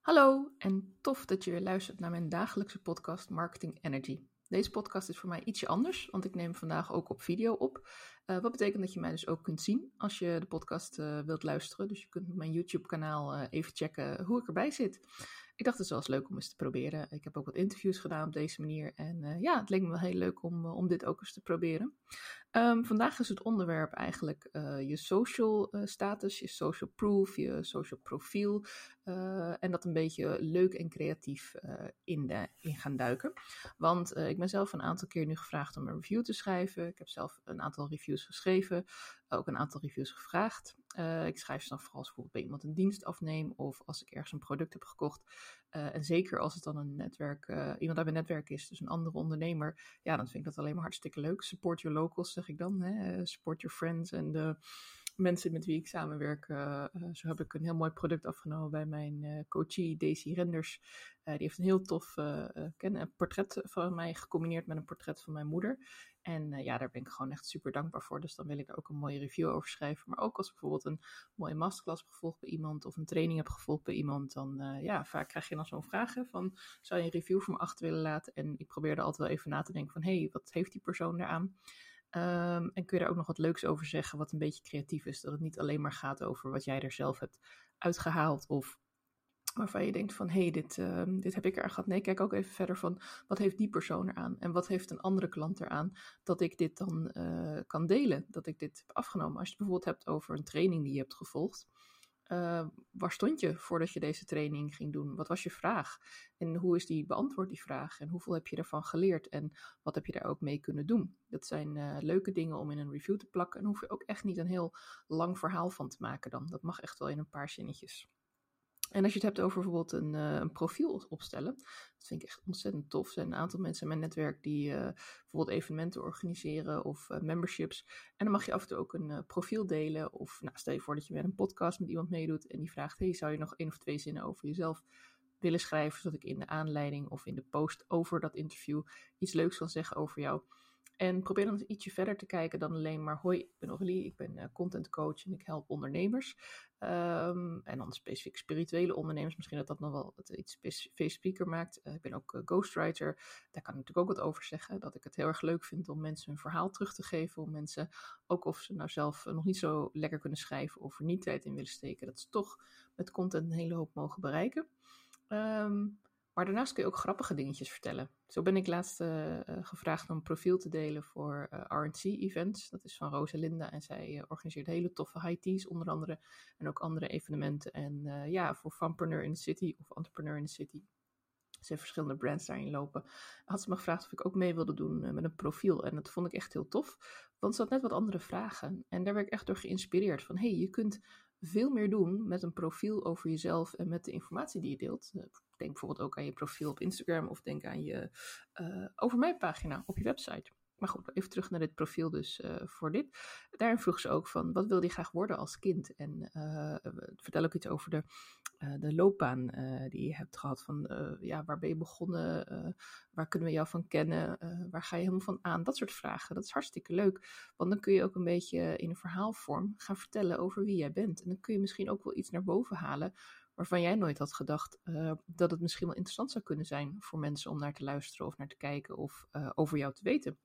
Hallo en tof dat je luistert naar mijn dagelijkse podcast Marketing Energy. Deze podcast is voor mij ietsje anders, want ik neem vandaag ook op video op. Uh, wat betekent dat je mij dus ook kunt zien als je de podcast uh, wilt luisteren. Dus je kunt op mijn YouTube-kanaal uh, even checken hoe ik erbij zit ik dacht het eens leuk om eens te proberen. Ik heb ook wat interviews gedaan op deze manier. En uh, ja, het leek me wel heel leuk om, uh, om dit ook eens te proberen. Um, vandaag is het onderwerp eigenlijk uh, je social status, je social proof, je social profiel. en dat een beetje leuk en creatief in, de, in gaan duiken. Want ik ben zelf een aantal keer nu gevraagd om een review te schrijven. Ik heb zelf een aantal reviews geschreven ook een aantal reviews gevraagd. Uh, ik schrijf ze dan vooral als bijvoorbeeld bij iemand een dienst afneem of als ik ergens een product heb gekocht. Uh, en zeker als het dan een netwerk, uh, iemand uit mijn netwerk is, dus een andere ondernemer, ja, dan vind ik dat alleen maar hartstikke leuk. Support your locals, zeg ik dan. Hè? Support your friends en de mensen met wie ik samenwerk. zo heb ik een heel mooi product afgenomen bij mijn coachie Daisy Renders. die heeft een heel tof portret van mij gecombineerd met een portret van mijn moeder. En uh, ja, daar ben ik gewoon echt super dankbaar voor. Dus dan wil ik er ook een mooie review over schrijven. Maar ook als ik bijvoorbeeld een mooie masterclass heb gevolgd bij iemand of een training heb gevolgd bij iemand, dan uh, ja, vaak krijg je dan zo'n vraag van, zou je een review voor me achter willen laten? En ik probeer er altijd wel even na te denken van, hé, hey, wat heeft die persoon eraan? Um, en kun je daar ook nog wat leuks over zeggen, wat een beetje creatief is. Dat het niet alleen maar gaat over wat jij er zelf hebt uitgehaald of waarvan je denkt van, hé, hey, dit, uh, dit heb ik eraan gehad. Nee, kijk ook even verder van, wat heeft die persoon eraan? En wat heeft een andere klant eraan? Dat ik dit dan uh, kan delen, dat ik dit heb afgenomen. Als je het bijvoorbeeld hebt over een training die je hebt gevolgd. Uh, waar stond je voordat je deze training ging doen? Wat was je vraag? En hoe is die beantwoord, die vraag? En hoeveel heb je ervan geleerd? En wat heb je daar ook mee kunnen doen? Dat zijn uh, leuke dingen om in een review te plakken. En hoef je ook echt niet een heel lang verhaal van te maken dan. Dat mag echt wel in een paar zinnetjes. En als je het hebt over bijvoorbeeld een, uh, een profiel opstellen, dat vind ik echt ontzettend tof. Er zijn een aantal mensen in mijn netwerk die uh, bijvoorbeeld evenementen organiseren of uh, memberships. En dan mag je af en toe ook een profiel delen. Of nou, stel je voor dat je met een podcast met iemand meedoet en die vraagt: Hey, zou je nog één of twee zinnen over jezelf willen schrijven, zodat ik in de aanleiding of in de post over dat interview iets leuks kan zeggen over jou? En probeer dan ietsje verder te kijken dan alleen maar: hoi, ik ben Aurélie, ik ben uh, content coach en ik help ondernemers. Um, en dan specifiek spirituele ondernemers, misschien dat dat nog wel het iets specifieker maakt. Uh, ik ben ook uh, ghostwriter, daar kan ik natuurlijk ook wat over zeggen. Dat ik het heel erg leuk vind om mensen hun verhaal terug te geven. Om mensen, ook of ze nou zelf nog niet zo lekker kunnen schrijven of er niet tijd in willen steken, dat ze toch met content een hele hoop mogen bereiken. Um, maar daarnaast kun je ook grappige dingetjes vertellen. Zo ben ik laatst uh, gevraagd om een profiel te delen voor uh, RC-events. Dat is van Rosalinda en zij organiseert hele toffe high teas onder andere. En ook andere evenementen. En ja, voor Funpreneur in the City of Entrepreneur in the City. Ze heeft verschillende brands daarin lopen. Had ze me gevraagd of ik ook mee wilde doen met een profiel. En dat vond ik echt heel tof. Want ze had net wat andere vragen. En daar werd ik echt door geïnspireerd. Van hé, hey, je kunt veel meer doen met een profiel over jezelf en met de informatie die je deelt. Eh, denk bijvoorbeeld ook aan je profiel op Instagram of denk aan je uh, over mij pagina op je website. Maar goed, even terug naar dit profiel dus uh, voor dit. Daarin vroeg ze ook van, wat wilde je graag worden als kind? En uh, vertel ook iets over de, uh, de loopbaan die je hebt gehad. Van, ja, waar ben je begonnen? waar kunnen we jou van kennen? waar ga je helemaal van aan? Dat soort vragen. Dat is hartstikke leuk. Want dan kun je ook een beetje in een verhaalvorm gaan vertellen over wie jij bent. En dan kun je misschien ook wel iets naar boven halen waarvan jij nooit had gedacht dat het misschien wel interessant zou kunnen zijn voor mensen om naar te luisteren of naar te kijken of over jou te weten.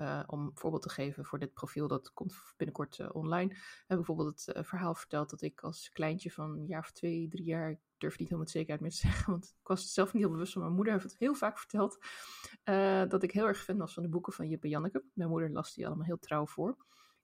Uh, om een voorbeeld te geven voor dit profiel, dat komt binnenkort uh, online. Heb bijvoorbeeld het uh, verhaal verteld dat ik als kleintje van een jaar of twee, drie jaar, ik durf niet helemaal met zekerheid meer te zeggen, want ik was zelf niet heel bewust van. Mijn moeder heeft het heel vaak verteld, dat ik heel erg fan was van de boeken van Jip en Janneke. Mijn moeder las die allemaal heel trouw voor.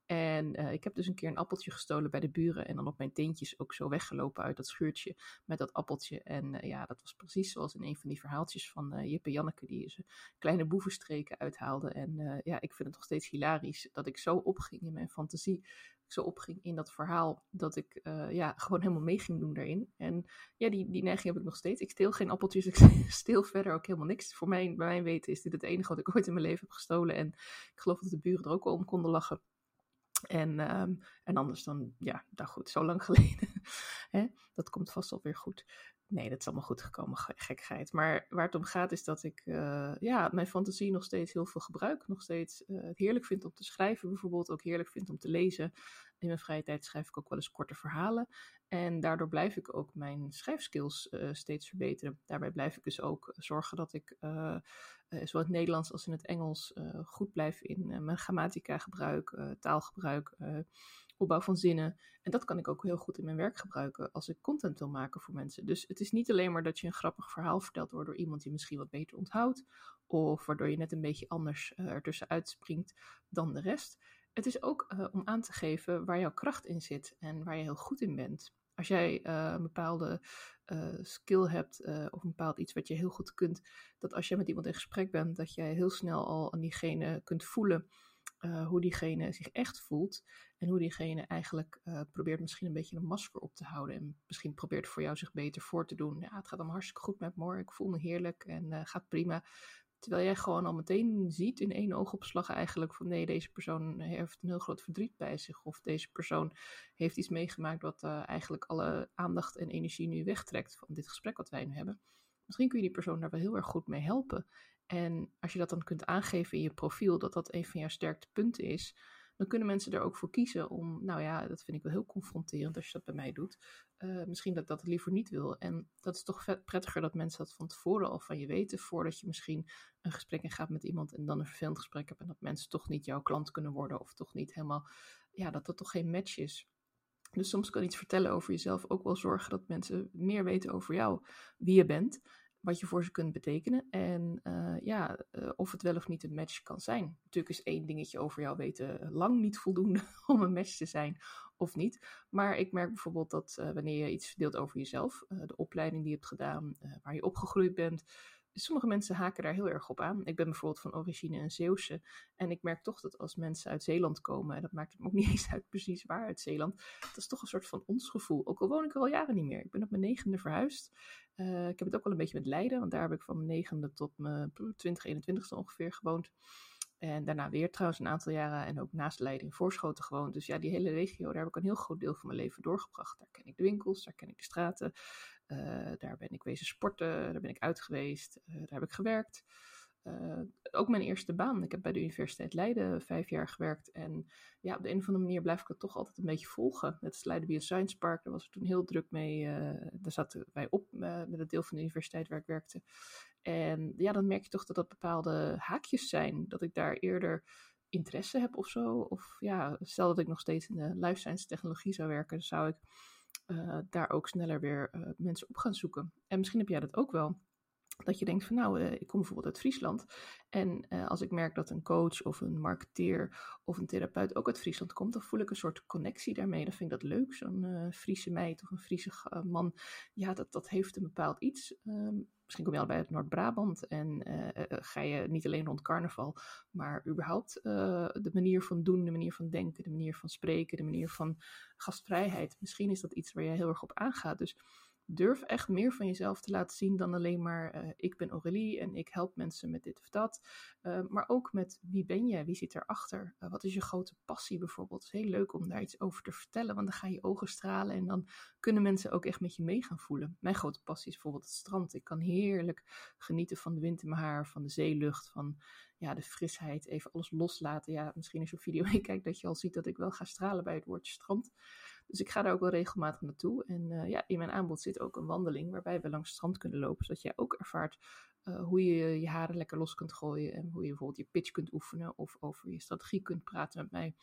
En uh, ik heb dus een keer een appeltje gestolen bij de buren en dan op mijn teentjes ook zo weggelopen uit dat schuurtje met dat appeltje. En uh, ja, dat was precies zoals in een van die verhaaltjes van uh, Jip en Janneke die ze kleine boevenstreken uithaalden. En ja, ik vind het nog steeds hilarisch dat ik zo opging in mijn fantasie. Ik zo opging in dat verhaal dat ik ja, gewoon helemaal mee ging doen daarin. En ja, die, die neiging heb ik nog steeds. Ik steel geen appeltjes, ik steel verder ook helemaal niks. Voor mij, bij mijn weten is dit het enige wat ik ooit in mijn leven heb gestolen. En ik geloof dat de buren er ook wel om konden lachen. En, um, en anders dan, ja, nou goed, zo lang geleden. Dat komt vast alweer goed. Nee, dat is allemaal goed gekomen, gekkigheid. Maar waar het om gaat is dat ik uh, ja, mijn fantasie nog steeds heel veel gebruik. Nog steeds het heerlijk vind om te schrijven bijvoorbeeld. Ook heerlijk vind om te lezen. In mijn vrije tijd schrijf ik ook wel eens korte verhalen. En daardoor blijf ik ook mijn schrijfskills uh, steeds verbeteren. Daarbij blijf ik dus ook zorgen dat ik zowel het Nederlands als in het Engels goed blijf in mijn grammatica gebruik, taalgebruik opbouw van zinnen. En dat kan ik ook heel goed in mijn werk gebruiken als ik content wil maken voor mensen. Dus het is niet alleen maar dat je een grappig verhaal vertelt waardoor iemand je misschien wat beter onthoudt. Of waardoor je net een beetje anders uh, ertussen uitspringt dan de rest. Het is ook uh, om aan te geven waar jouw kracht in zit en waar je heel goed in bent. Als jij uh, een bepaalde skill hebt of een bepaald iets wat je heel goed kunt, dat als je met iemand in gesprek bent, dat jij heel snel al aan diegene kunt voelen uh, hoe diegene zich echt voelt. En hoe diegene eigenlijk uh, probeert misschien een beetje een masker op te houden. En misschien probeert voor jou zich beter voor te doen. Ja, het gaat allemaal hartstikke goed met me Ik voel me heerlijk en uh, gaat prima. Terwijl jij gewoon al meteen ziet in één oogopslag eigenlijk van nee, deze persoon heeft een heel groot verdriet bij zich. Of deze persoon heeft iets meegemaakt wat eigenlijk alle aandacht en energie nu wegtrekt van dit gesprek wat wij nu hebben. Misschien kun je die persoon daar wel heel erg goed mee helpen. En als je dat dan kunt aangeven in je profiel, dat dat een van jouw sterkste punten is, dan kunnen mensen er ook voor kiezen om, nou ja, dat vind ik wel heel confronterend als je dat bij mij doet. Uh, misschien dat ik dat liever niet wil. En dat is toch vet prettiger dat mensen dat van tevoren al van je weten, voordat je misschien een gesprek in gaat met iemand en dan een vervelend gesprek hebt en dat mensen toch niet jouw klant kunnen worden of toch niet helemaal, ja, dat dat toch geen match is. Dus soms kan iets vertellen over jezelf ook wel zorgen dat mensen meer weten over jou, wie je bent wat je voor ze kunt betekenen. En uh, ja, uh, of het wel of niet een match kan zijn. Natuurlijk is één dingetje over jou weten lang niet voldoende om een match te zijn of niet. Maar ik merk bijvoorbeeld dat uh, wanneer je iets verdeelt over jezelf, de opleiding die je hebt gedaan, waar je opgegroeid bent, sommige mensen haken daar heel erg op aan. Ik ben bijvoorbeeld van origine een Zeeuwse. En ik merk toch dat als mensen uit Zeeland komen, en dat maakt het me ook niet eens uit precies waar uit Zeeland, dat is toch een soort van ons gevoel. Ook al woon ik er al jaren niet meer. Ik ben op mijn negende verhuisd. Uh, ik heb het ook wel een beetje met Leiden, want daar heb ik van mijn negende tot mijn 20, 21ste ongeveer gewoond. En daarna weer trouwens een aantal jaren en ook naast Leiden in Voorschoten gewoond. Dus ja, die hele regio, daar heb ik een heel groot deel van mijn leven doorgebracht. Daar ken ik de winkels, daar ken ik de straten. Uh, daar ben ik wezen sporten, daar ben ik uit geweest, uh, daar heb ik gewerkt. Uh, ook mijn eerste baan. Ik heb bij de Universiteit Leiden vijf jaar gewerkt. En ja, op de een of andere manier blijf ik het toch altijd een beetje volgen. Het Leiden Bioscience Park, daar was ik toen heel druk mee. daar zaten wij op met het deel van de universiteit waar ik werkte. En ja, dan merk je toch dat dat bepaalde haakjes zijn. Dat ik daar eerder interesse heb of zo. Of ja, stel dat ik nog steeds in de life science technologie zou werken, zou ik uh, daar ook sneller weer uh, mensen op gaan zoeken. En misschien heb jij dat ook wel. Dat je denkt van nou, uh, ik kom bijvoorbeeld uit Friesland. En als ik merk dat een coach of een marketeer of een therapeut ook uit Friesland komt, dan voel ik een soort connectie daarmee. Dan vind ik dat leuk, zo'n Friese meid of een Friese man. Ja, dat, dat heeft een bepaald iets. Um, misschien kom je al bij het Noord-Brabant en uh, ga je niet alleen rond carnaval, maar überhaupt uh, de manier van doen, de manier van denken, de manier van spreken, de manier van gastvrijheid. Misschien is dat iets waar je heel erg op aangaat. Dus durf echt meer van jezelf te laten zien dan alleen maar uh, ik ben Aurélie en ik help mensen met dit of dat. Uh, maar ook met wie ben je, wie zit erachter, uh, wat is je grote passie bijvoorbeeld. Het is heel leuk om daar iets over te vertellen, want dan ga je ogen stralen en dan kunnen mensen ook echt met je mee gaan voelen. Mijn grote passie is bijvoorbeeld het strand. Ik kan heerlijk genieten van de wind in mijn haar, van de zeelucht, van ja, de frisheid, even alles loslaten. Ja, misschien als je op video kijkt dat je al ziet dat ik wel ga stralen bij het woordje strand. Dus ik ga daar ook wel regelmatig naartoe. En uh, ja, in mijn aanbod zit ook een wandeling waarbij we langs het strand kunnen lopen. Zodat jij ook ervaart uh, hoe je je haren lekker los kunt gooien. En hoe je bijvoorbeeld je pitch kunt oefenen. Of over je strategie kunt praten met mij.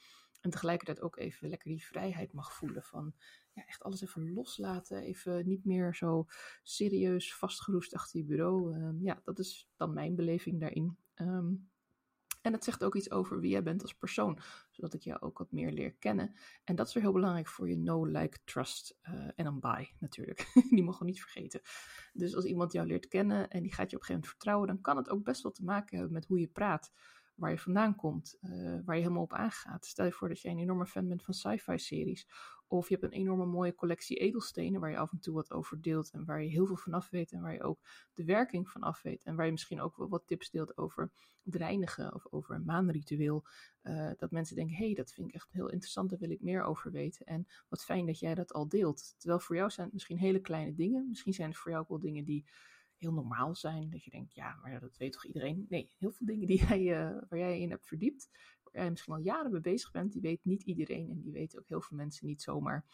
En tegelijkertijd ook even lekker die vrijheid mag voelen van ja, echt alles even loslaten. Even niet meer zo serieus vastgeroest achter je bureau. Uh, ja, dat is dan mijn beleving daarin. Um, en het zegt ook iets over wie jij bent als persoon, zodat ik jou ook wat meer leer kennen. En dat is weer heel belangrijk voor je know, like, trust uh, en een buy natuurlijk. die mogen we niet vergeten. Dus als iemand jou leert kennen en die gaat je op een gegeven moment vertrouwen, dan kan het ook best wel te maken hebben met hoe je praat, waar je vandaan komt, uh, waar je helemaal op aangaat. Stel je voor dat jij een enorme fan bent van sci-fi series Of je hebt een enorme mooie collectie edelstenen waar je af en toe wat over deelt en waar je heel veel vanaf weet en waar je ook de werking van af weet. En waar je misschien ook wel wat tips deelt over het reinigen of over een maanritueel. Uh, dat mensen denken, hé, hey, dat vind ik echt heel interessant, daar wil ik meer over weten. En wat fijn dat jij dat al deelt. Terwijl voor jou zijn het misschien hele kleine dingen. Misschien zijn het voor jou ook wel dingen die heel normaal zijn. Dat je denkt, ja, maar dat weet toch iedereen? Nee, heel veel dingen die jij, uh, waar jij in hebt verdiept, waar jij misschien al jaren mee bezig bent, die weet niet iedereen en die weten ook heel veel mensen niet zomaar.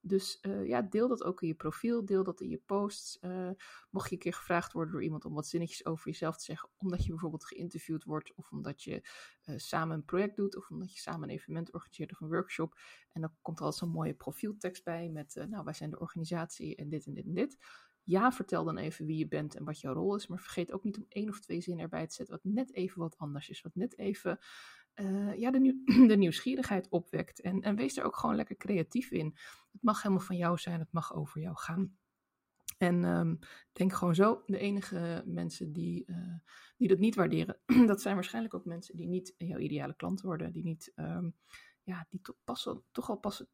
Dus uh, ja, deel dat ook in je profiel, deel dat in je posts. Uh, mocht je een keer gevraagd worden door iemand om wat zinnetjes over jezelf te zeggen, omdat je bijvoorbeeld geïnterviewd wordt, of omdat je samen een project doet, of omdat je samen een evenement organiseert of een workshop. En dan komt er altijd zo'n mooie profieltekst bij met, nou, wij zijn de organisatie en dit en dit en dit. Ja, vertel dan even wie je bent en wat jouw rol is, maar vergeet ook niet om één of twee zinnen erbij te zetten wat net even wat anders is, wat net even uh, ja, de, nieuw, de, nieuwsgierigheid opwekt. En, en wees er ook gewoon lekker creatief in. Het mag helemaal van jou zijn, het mag over jou gaan. En um, denk gewoon zo, de enige mensen die, uh, die dat niet waarderen, dat zijn waarschijnlijk ook mensen die niet jouw ideale klant worden, die niet um, ja, die to passen, toch al passen.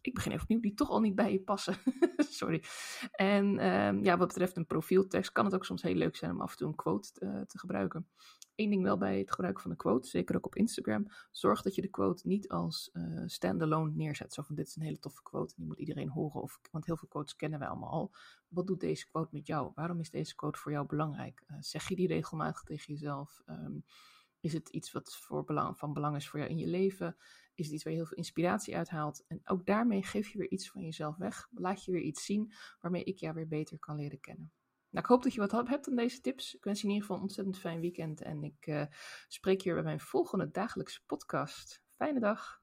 Ik begin even opnieuw, die toch al niet bij je passen. Sorry. En um, ja, wat betreft een profieltekst kan het ook soms heel leuk zijn om af en toe een quote te, te gebruiken. Eén ding wel bij het gebruiken van een quote, zeker ook op Instagram. Zorg dat je de quote niet als uh, standalone neerzet. Zo van dit is een hele toffe quote, die moet iedereen horen. Of, want heel veel quotes kennen wij allemaal al. Wat doet deze quote met jou? Waarom is deze quote voor jou belangrijk? Uh, zeg je die regelmatig tegen jezelf? Um, is het iets wat voor belang, van belang is voor jou in je leven? Is het iets waar je heel veel inspiratie uit haalt? En ook daarmee geef je weer iets van jezelf weg. Laat je weer iets zien waarmee ik jou weer beter kan leren kennen. Nou, ik hoop dat je wat hebt aan deze tips. Ik wens je in ieder geval een ontzettend fijn weekend. En ik uh, spreek je bij mijn volgende dagelijkse podcast. Fijne dag.